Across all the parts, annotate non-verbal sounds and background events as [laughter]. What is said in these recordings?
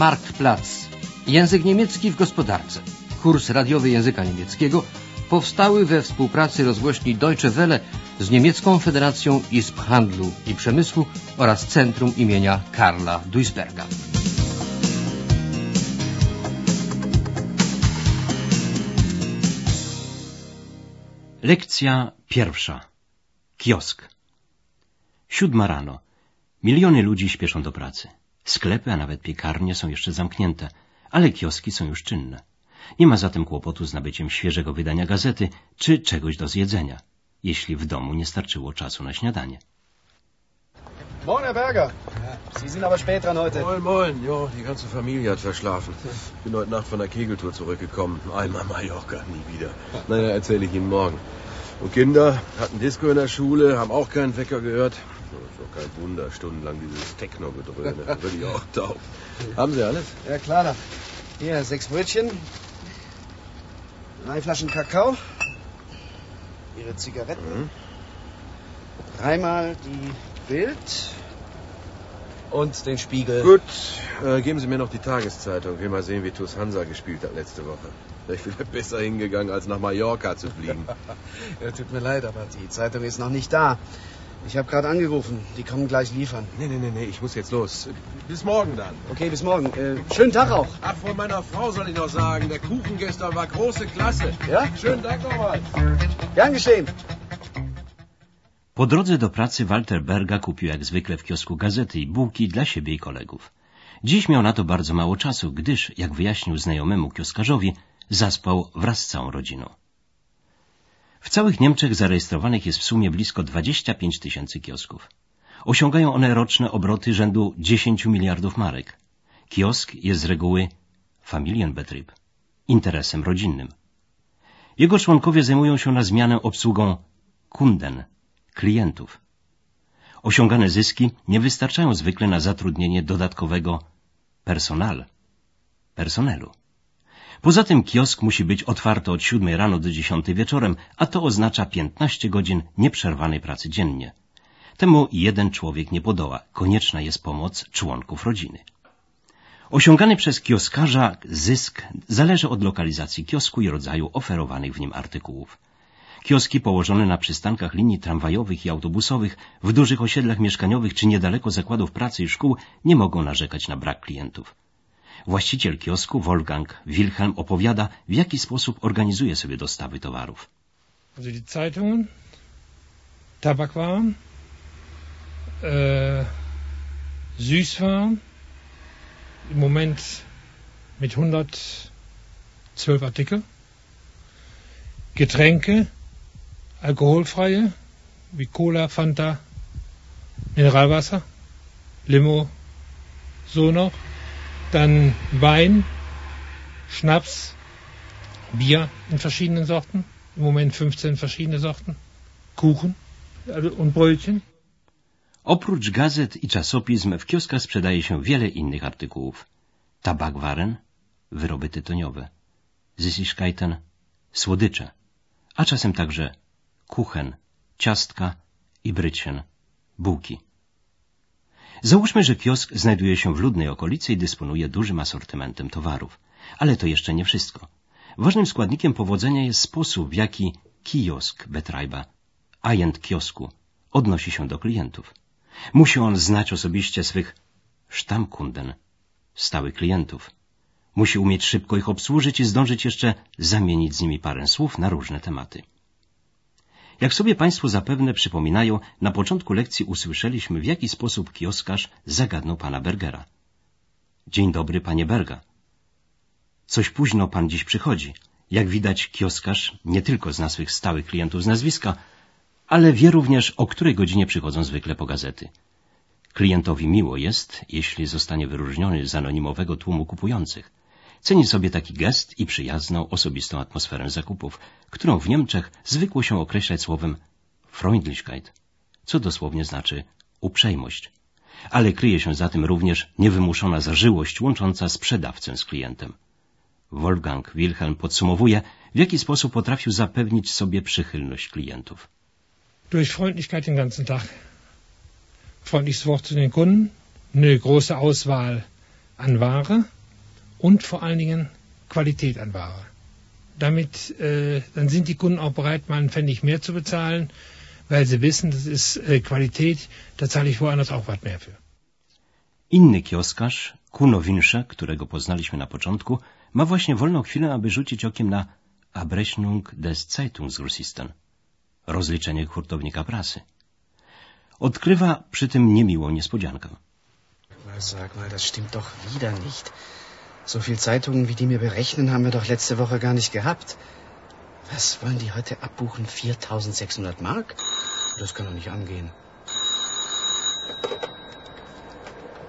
Marktplatz. Język niemiecki w gospodarce. Kurs radiowy języka niemieckiego powstały we współpracy rozgłośni Deutsche Welle z Niemiecką Federacją Izb Handlu i Przemysłu oraz Centrum imienia Karla Duisberga. Lekcja pierwsza. Kiosk. Siódma rano. Miliony ludzi śpieszą do pracy. Sklepy, a nawet piekarnie są jeszcze zamknięte, ale kioski są już czynne. Nie ma zatem kłopotu z nabyciem świeżego wydania gazety czy czegoś do zjedzenia, jeśli w domu nie starczyło czasu na śniadanie. Moin, Herr Berger. Sie sind aber spät dran heute. Moin, moin. Jo, die ganze Familie hat verschlafen. Bin heute Nacht von der Kegeltour zurückgekommen. Einmal Mallorca, nie wieder. Naja, erzähle ich Ihnen morgen. Und Kinder hatten Disco in der Schule, haben auch keinen Wecker gehört. Ist doch kein Wunder, stundenlang dieses Techno-Gedröhne. Bin ich auch taub. Haben Sie alles? Ja, klar. Hier, sechs Brötchen. Drei Flaschen Kakao. Ihre Zigaretten. Dreimal die Bild. Und den Spiegel. Gut, äh, geben Sie mir noch die Tageszeitung. Ich will mal sehen, wie TuS Hansa gespielt hat letzte Woche. Ich wäre besser hingegangen, als nach Mallorca zu fliegen. [laughs] Ja, tut mir leid, aber die Zeitung ist noch nicht da. Ich habe gerade angerufen. Die kommen gleich liefern. nee, nee, nee, nee, ich muss jetzt los. Bis morgen dann. Okay, bis morgen. Äh, schönen Tag auch. Ach, von meiner Frau soll ich noch sagen, der Kuchen gestern war große Klasse. Ja? Schönen Dank nochmal. Gern geschehen. Po drodze do pracy Walter Berga kupił jak zwykle w kiosku gazety i bułki dla siebie i kolegów. Dziś miał na to bardzo mało czasu, gdyż, jak wyjaśnił znajomemu kioskarzowi, zaspał wraz z całą rodziną. W całych Niemczech zarejestrowanych jest w sumie blisko 25 tysięcy kiosków. Osiągają one roczne obroty rzędu 10 miliardów marek. Kiosk jest z reguły Familienbetrieb, interesem rodzinnym. Jego członkowie zajmują się na zmianę obsługą Kunden, klientów. Osiągane zyski nie wystarczają zwykle na zatrudnienie dodatkowego personal, personelu. Poza tym kiosk musi być otwarty od 7 rano do 10 wieczorem, a to oznacza 15 godzin nieprzerwanej pracy dziennie. Temu jeden człowiek nie podoła. Konieczna jest pomoc członków rodziny. Osiągany przez kioskarza zysk zależy od lokalizacji kiosku i rodzaju oferowanych w nim artykułów. Kioski położone na przystankach linii tramwajowych i autobusowych, w dużych osiedlach mieszkaniowych czy niedaleko zakładów pracy i szkół nie mogą narzekać na brak klientów. Właściciel kiosku, Wolfgang Wilhelm, opowiada, w jaki sposób organizuje sobie dostawy towarów. Also die Zeitungen, Tabakwaren, äh, Süßwaren, im Moment mit 112 Artikel, Getränke, alkoholfreie, wie Cola, Fanta, Mineralwasser, Limo, so noch, dann Wein, Schnaps, Bier in verschiedenen Sorten, im Moment 15 verschiedene Sorten, Kuchen und Brötchen. Oprócz gazet i czasopism w kioskach sprzedaje się wiele innych artykułów. Tabakwaren, wyroby tytoniowe, Süßigkeiten, słodycze, a czasem także kuchen, ciastka i brycien, bułki. Załóżmy, że kiosk znajduje się w ludnej okolicy i dysponuje dużym asortymentem towarów. Ale to jeszcze nie wszystko. Ważnym składnikiem powodzenia jest sposób, w jaki kiosk Betreiba, agent kiosku, odnosi się do klientów. Musi on znać osobiście swych Stammkunden, stałych klientów. Musi umieć szybko ich obsłużyć i zdążyć jeszcze zamienić z nimi parę słów na różne tematy. Jak sobie Państwo zapewne przypominają, na początku lekcji usłyszeliśmy, w jaki sposób kioskarz zagadnął pana Bergera. Dzień dobry, panie Berga. Coś późno pan dziś przychodzi. Jak widać, kioskarz nie tylko zna swych stałych klientów z nazwiska, ale wie również, o której godzinie przychodzą zwykle po gazety. Klientowi miło jest, jeśli zostanie wyróżniony z anonimowego tłumu kupujących. Ceni sobie taki gest i przyjazną, osobistą atmosferę zakupów, którą w Niemczech zwykło się określać słowem Freundlichkeit, co dosłownie znaczy uprzejmość. Ale kryje się za tym również niewymuszona zażyłość łącząca sprzedawcę z klientem. Wolfgang Wilhelm podsumowuje, w jaki sposób potrafił zapewnić sobie przychylność klientów. Durch Freundlichkeit den ganzen Tag. Freundliches Wort zu den Kunden, eine große Auswahl an Ware und vor allen Dingen Qualität an Ware. Damit äh, dann sind die Kunden auch bereit, mal einen Pfennig mehr zu bezahlen, weil sie wissen, das ist äh, Qualität, da zahle ich woanders auch was mehr für. Inny kioskarz, Kuno Winsche, którego poznaliśmy na początku, ma właśnie wolną chwilę, aby rzucić okiem na Abrechnung des Zeitungsgrossisten, rozliczenie hurtownika prasy. Odkrywa przy tym niemiłą niespodziankę. Sag mal, das stimmt doch wieder nicht. So viel Zeitungen, wie die mir berechnen, haben wir doch letzte Woche gar nicht gehabt. Was wollen die heute abbuchen? 4600 Mark? Das kann doch nicht angehen.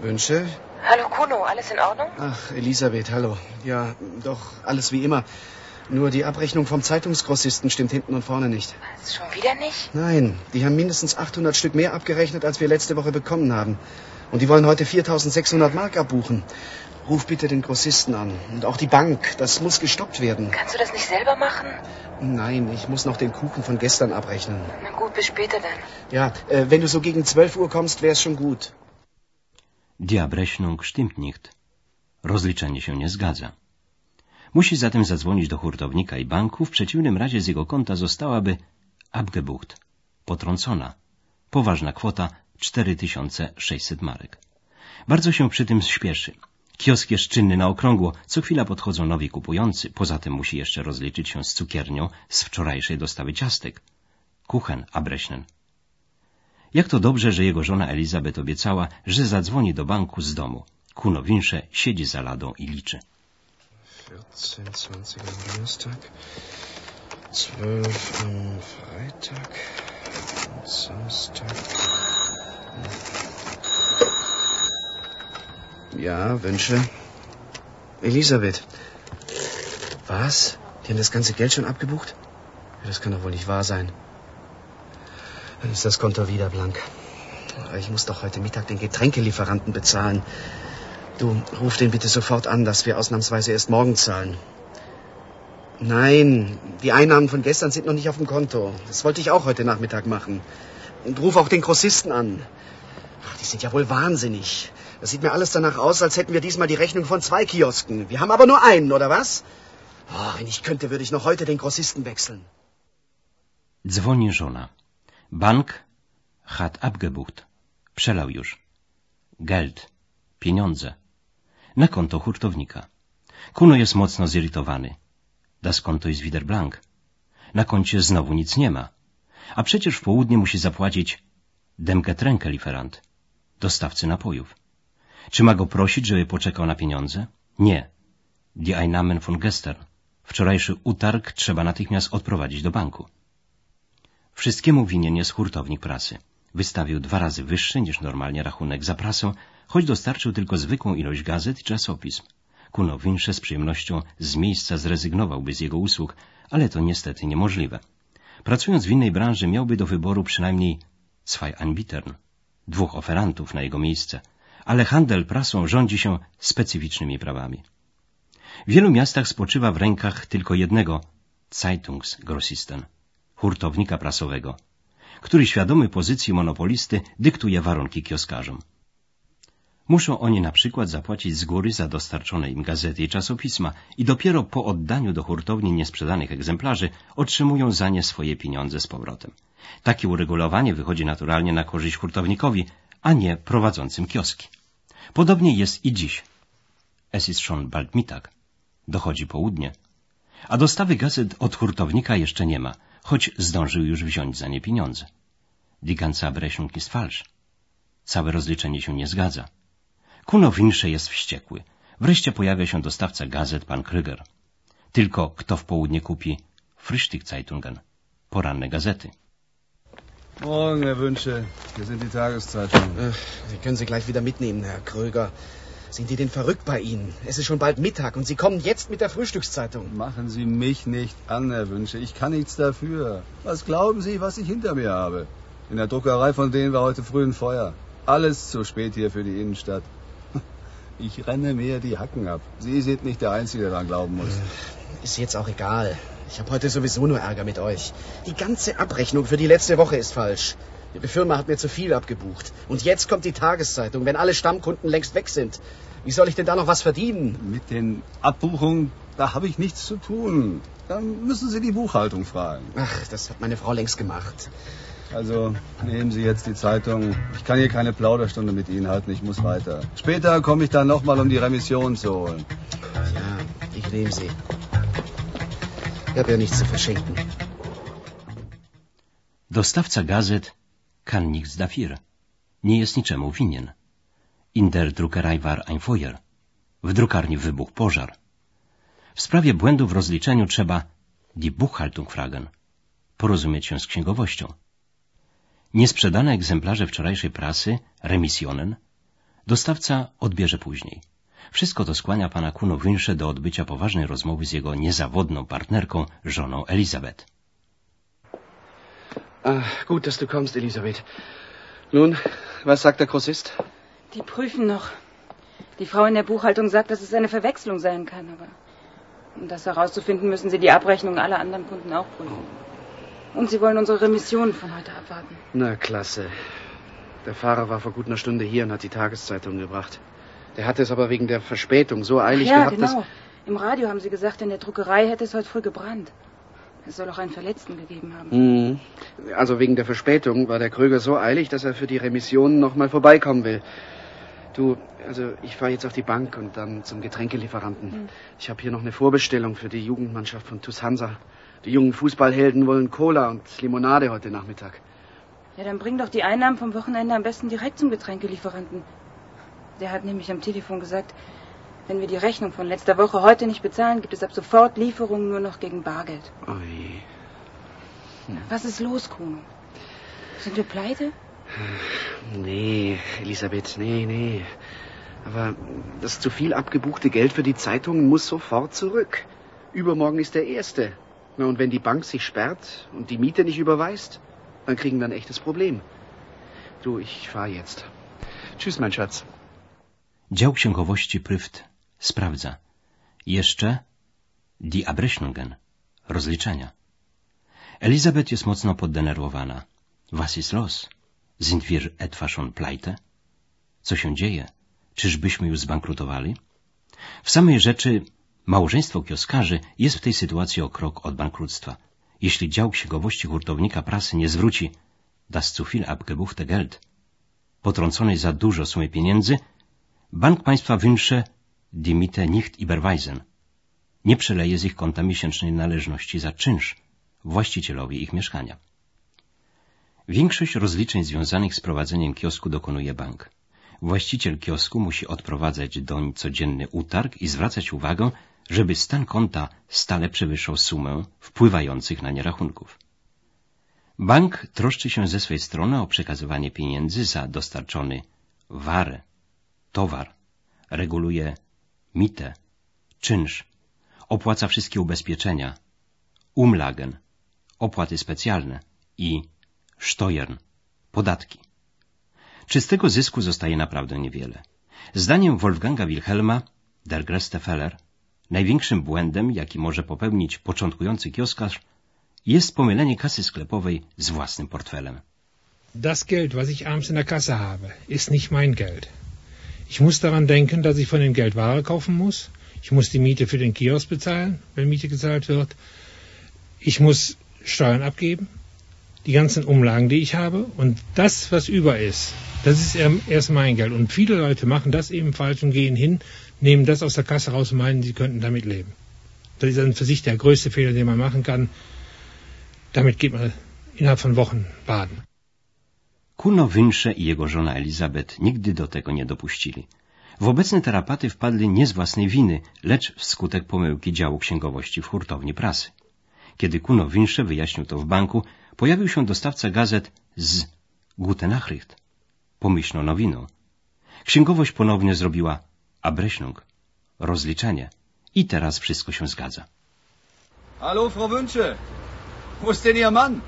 Wünsche? Hallo Kuno, alles in Ordnung? Ach, Elisabeth, hallo. Ja, doch, alles wie immer. Nur die Abrechnung vom Zeitungsgrossisten stimmt hinten und vorne nicht. Was, schon wieder nicht? Nein, die haben mindestens 800 Stück mehr abgerechnet, als wir letzte Woche bekommen haben. Und die wollen heute 4600 Mark abbuchen. Ruf bitte den Grossisten an. Und auch die Bank. Das muss gestoppt werden. Kannst du das nicht selber machen? Nein, ich muss noch den Kuchen von gestern abrechnen. Na gut, bis später dann. Ja, äh, wenn du so gegen 12 Uhr kommst, wär's schon gut. Die Abrechnung stimmt nicht. Rozliczenie się nie zgadza. Musi zatem zadzwonić do hurtownika i banku, w przeciwnym razie z jego konta zostałaby abgebucht, potrącona. Poważna kwota 4600 marek. Bardzo się przy tym śpieszy. Kiosk jest czynny na okrągło, co chwila podchodzą nowi kupujący, poza tym musi jeszcze rozliczyć się z cukiernią z wczorajszej dostawy ciastek. Kuchen abrechnen. Jak to dobrze, że jego żona Elizabeth obiecała, że zadzwoni do banku z domu. Kuno Winsze siedzi za ladą i liczy. 14, 20 am Donnerstag, 12 am Freitag, am Samstag. Ja, Wünsche. Elisabeth. Was? Die haben das ganze Geld schon abgebucht? Ja, das kann doch wohl nicht wahr sein. Dann ist das Konto wieder blank. Ich muss doch heute Mittag den Getränkelieferanten bezahlen. Du, ruf den bitte sofort an, dass wir ausnahmsweise erst morgen zahlen. Nein, die Einnahmen von gestern sind noch nicht auf dem Konto. Das wollte ich auch heute Nachmittag machen. Und ruf auch den Grossisten an. Ach, die sind ja wohl wahnsinnig. Das sieht mir alles danach aus, als hätten wir diesmal die Rechnung von zwei Kiosken. Wir haben aber nur einen, oder was? Oh, wenn ich könnte, würde ich noch heute den Grossisten wechseln. Dzwoni żona. Bank hat abgebucht. Przelał już. Geld. Pieniądze. Na konto hurtownika. Kuno jest mocno zirytowany. Das konto jest wieder blank. Na koncie znowu nic nie ma. A przecież w południe musi zapłacić dem Getränkelieferant, dostawcy napojów. Czy ma go prosić, żeby poczekał na pieniądze? Nie. Die Einnahmen von gestern. Wczorajszy utarg trzeba natychmiast odprowadzić do banku. Wszystkiemu winien jest hurtownik prasy. Wystawił dwa razy wyższy niż normalnie rachunek za prasę, choć dostarczył tylko zwykłą ilość gazet i czasopism. Kuno Winsze z przyjemnością z miejsca zrezygnowałby z jego usług, ale to niestety niemożliwe. Pracując w innej branży miałby do wyboru przynajmniej zwei Anbietern, dwóch oferantów na jego miejsce, ale handel prasą rządzi się specyficznymi prawami. W wielu miastach spoczywa w rękach tylko jednego Zeitungsgrossisten, hurtownika prasowego, który świadomy pozycji monopolisty dyktuje warunki kioskarzom. Muszą oni na przykład zapłacić z góry za dostarczone im gazety i czasopisma i dopiero po oddaniu do hurtowni niesprzedanych egzemplarzy otrzymują za nie swoje pieniądze z powrotem. Takie uregulowanie wychodzi naturalnie na korzyść hurtownikowi, a nie prowadzącym kioski. Podobnie jest i dziś. Es ist schon bald Mittag. Dochodzi południe. A dostawy gazet od hurtownika jeszcze nie ma, choć zdążył już wziąć za nie pieniądze. Die ganze Abrechnung ist falsch. Całe rozliczenie się nie zgadza. Kuno Winsze jest wściekły. Wreszcie pojawia się dostawca gazet, pan Krüger. Tylko kto w południe kupi Frühstück-Zeitungen, poranne gazety. Morgen, Herr Wünsche. Hier sind die Tageszeitungen. Äh, Sie können sie gleich wieder mitnehmen, Herr Kröger. Sind die denn verrückt bei Ihnen? Es ist schon bald Mittag und Sie kommen jetzt mit der Frühstückszeitung. Machen Sie mich nicht an, Herr Wünsche. Ich kann nichts dafür. Was glauben Sie, was ich hinter mir habe? In der Druckerei von denen war heute früh ein Feuer. Alles zu spät hier für die Innenstadt. [laughs] Ich renne mir die Hacken ab. Sie sind nicht der Einzige, der daran glauben muss. Ist jetzt auch egal. Ich habe heute sowieso nur Ärger mit euch. Die ganze Abrechnung für die letzte Woche ist falsch. Die Firma hat mir zu viel abgebucht. Und jetzt kommt die Tageszeitung, wenn alle Stammkunden längst weg sind. Wie soll ich denn da noch was verdienen? Mit den Abbuchungen, da habe ich nichts zu tun. Dann müssen Sie die Buchhaltung fragen. Ach, das hat meine Frau längst gemacht. Also nehmen Sie jetzt die Zeitung. Ich kann hier keine Plauderstunde mit Ihnen halten, ich muss weiter. Später komme ich dann nochmal, um die Remission zu holen. Ja, ich nehme sie. Ich habe ja nichts zu verschenken. Dostawca gazet kann nichts dafür. Nie jest niczemu winien. In der Druckerei war ein Feuer. W drukarni wybuchł pożar. W sprawie błędu w rozliczeniu trzeba die Buchhaltung fragen. Porozumieć się z księgowością. Niesprzedane egzemplarze wczorajszej prasy, remisjonen, dostawca odbierze później. Wszystko to skłania pana Kuno Wynsze do odbycia poważnej rozmowy z jego niezawodną partnerką, żoną Elizabeth. Ah, gut, dass du kommst, Elisabeth. Nun, was sagt der Grossist? Die prüfen noch. Die Frau in der Buchhaltung sagt, dass es eine Verwechslung sein kann, aber um das herauszufinden, müssen sie die Abrechnung aller anderen Kunden auch prüfen. Und sie wollen unsere Remissionen von heute abwarten. Na, klasse. Der Fahrer war vor gut einer Stunde hier und hat die Tageszeitung gebracht. Der hatte es aber wegen der Verspätung so eilig ja, gehabt, genau. Im Radio haben sie gesagt, in der Druckerei hätte es heute früh gebrannt. Es soll auch einen Verletzten gegeben haben. Mhm. Also wegen der Verspätung war der Kröger so eilig, dass er für die Remissionen noch mal vorbeikommen will. Du, also ich fahre jetzt auf die Bank und dann zum Getränkelieferanten. Ich habe hier noch eine Vorbestellung für die Jugendmannschaft von TuS Hansa. Die jungen Fußballhelden wollen Cola und Limonade heute Nachmittag. Ja, dann bring doch die Einnahmen vom Wochenende am besten direkt zum Getränkelieferanten. Der hat nämlich am Telefon gesagt, wenn wir die Rechnung von letzter Woche heute nicht bezahlen, gibt es ab sofort Lieferungen nur noch gegen Bargeld. Ui. Was ist los, Kuno? Sind wir pleite? Nee, Elisabeth, nee, nee. Aber das zu viel abgebuchte Geld für die Zeitung muss sofort zurück. Übermorgen ist der erste. Na, und wenn die Bank sich sperrt und die Miete nicht überweist, dann kriegen wir ein echtes Problem. Du, ich fahr jetzt. Tschüss, mein Schatz. Dział księgowości Pryft sprawdza. Jeszcze die Abrechnungen, rozliczenia. Elizabeth jest mocno poddenerwowana. Was ist los? Sind wir etwa schon pleite? Co się dzieje? Czyżbyśmy już zbankrutowali? W samej rzeczy małżeństwo kioskarzy jest w tej sytuacji o krok od bankructwa. Jeśli dział księgowości hurtownika prasy nie zwróci das zu viel abgebuchte Geld, potrąconej za dużo sumy pieniędzy, Bank Państwa Wünsche die Miete nicht überweisen. Nie przeleje z ich konta miesięcznej należności za czynsz właścicielowi ich mieszkania. Większość rozliczeń związanych z prowadzeniem kiosku dokonuje bank. Właściciel kiosku musi odprowadzać doń codzienny utarg i zwracać uwagę, żeby stan konta stale przewyższał sumę wpływających na nie rachunków. Bank troszczy się ze swej strony o przekazywanie pieniędzy za dostarczony warę, towar, reguluje mitę, czynsz, opłaca wszystkie ubezpieczenia, umlagen, opłaty specjalne i Steuern, podatki. Czystego zysku zostaje naprawdę niewiele. Zdaniem Wolfganga Wilhelma, der größte Feller, największym błędem, jaki może popełnić początkujący kioskarz, jest pomylenie kasy sklepowej z własnym portfelem. Das Geld, was ich abends in der Kasse habe, ist nicht mein Geld. Ich muss daran denken, dass ich von dem Geld Ware kaufen muss. Ich muss die Miete für den Kiosk bezahlen, wenn Miete gezahlt wird. Ich muss Steuern abgeben, die ganzen Umlagen, die ich habe. Und das, was über ist, das ist erm- erst mein Geld. Und viele Leute machen das eben falsch und gehen hin, nehmen das aus der Kasse raus und meinen, sie könnten damit leben. Das ist dann für sich der größte Fehler, den man machen kann. Damit geht man innerhalb von Wochen baden. Kuno Wünsche i jego żona Elizabeth nigdy do tego nie dopuścili. W obecne tarapaty wpadli nie z własnej winy, lecz wskutek pomyłki działu księgowości w hurtowni prasy. Kiedy Kuno Wünsche wyjaśnił to w banku, pojawił się dostawca gazet z Gute Nachricht, pomyślną nowiną. Księgowość ponownie zrobiła Abrechnung, rozliczenie i teraz wszystko się zgadza. Hallo, Frau Wünsche. Wo ist denn Ihr Mann?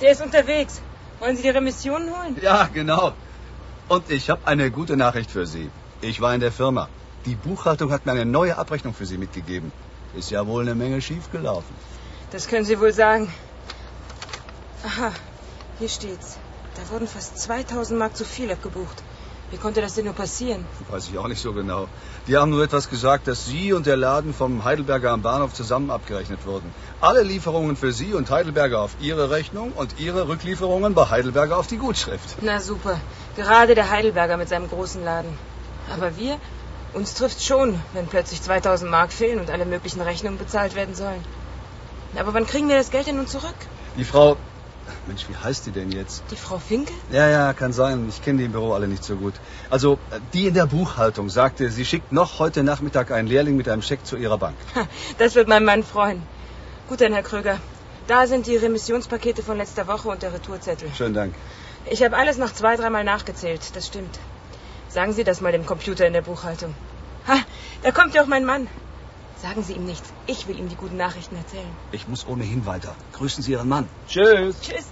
Der ist unterwegs. Wollen Sie die Remissionen holen? Ja, genau. Und ich habe eine gute Nachricht für Sie. Ich war in der Firma. Die Buchhaltung hat mir eine neue Abrechnung für Sie mitgegeben. Ist ja wohl eine Menge schiefgelaufen. Das können Sie wohl sagen. Aha, hier steht's. Da wurden fast 2000 Mark zu viel abgebucht. Wie konnte das denn nur passieren? Weiß ich auch nicht so genau. Die haben nur etwas gesagt, dass Sie und der Laden vom Heidelberger am Bahnhof zusammen abgerechnet wurden. Alle Lieferungen für Sie und Heidelberger auf Ihre Rechnung und Ihre Rücklieferungen bei Heidelberger auf die Gutschrift. Na super. Gerade der Heidelberger mit seinem großen Laden. Aber wir? Uns trifft schon, wenn plötzlich 2000 Mark fehlen und alle möglichen Rechnungen bezahlt werden sollen. Aber wann kriegen wir das Geld denn nun zurück? Die Frau... Mensch, wie heißt die denn jetzt? Die Frau Finke? Ja, ja, kann sein. Ich kenne die im Büro alle nicht so gut. Also, die in der Buchhaltung sagte, sie schickt noch heute Nachmittag einen Lehrling mit einem Scheck zu ihrer Bank. Das wird mein Mann freuen. Gut dann, Herr Kröger. Da sind die Remissionspakete von letzter Woche und der Retourzettel. Schönen Dank. Ich habe alles noch zwei, dreimal nachgezählt. Das stimmt. Sagen Sie das mal dem Computer in der Buchhaltung. Ha, da kommt ja auch mein Mann. Sagen Sie ihm nichts. Ich will ihm die guten Nachrichten erzählen. Ich muss ohnehin weiter. Grüßen Sie Ihren Mann. Tschüss. Tschüss.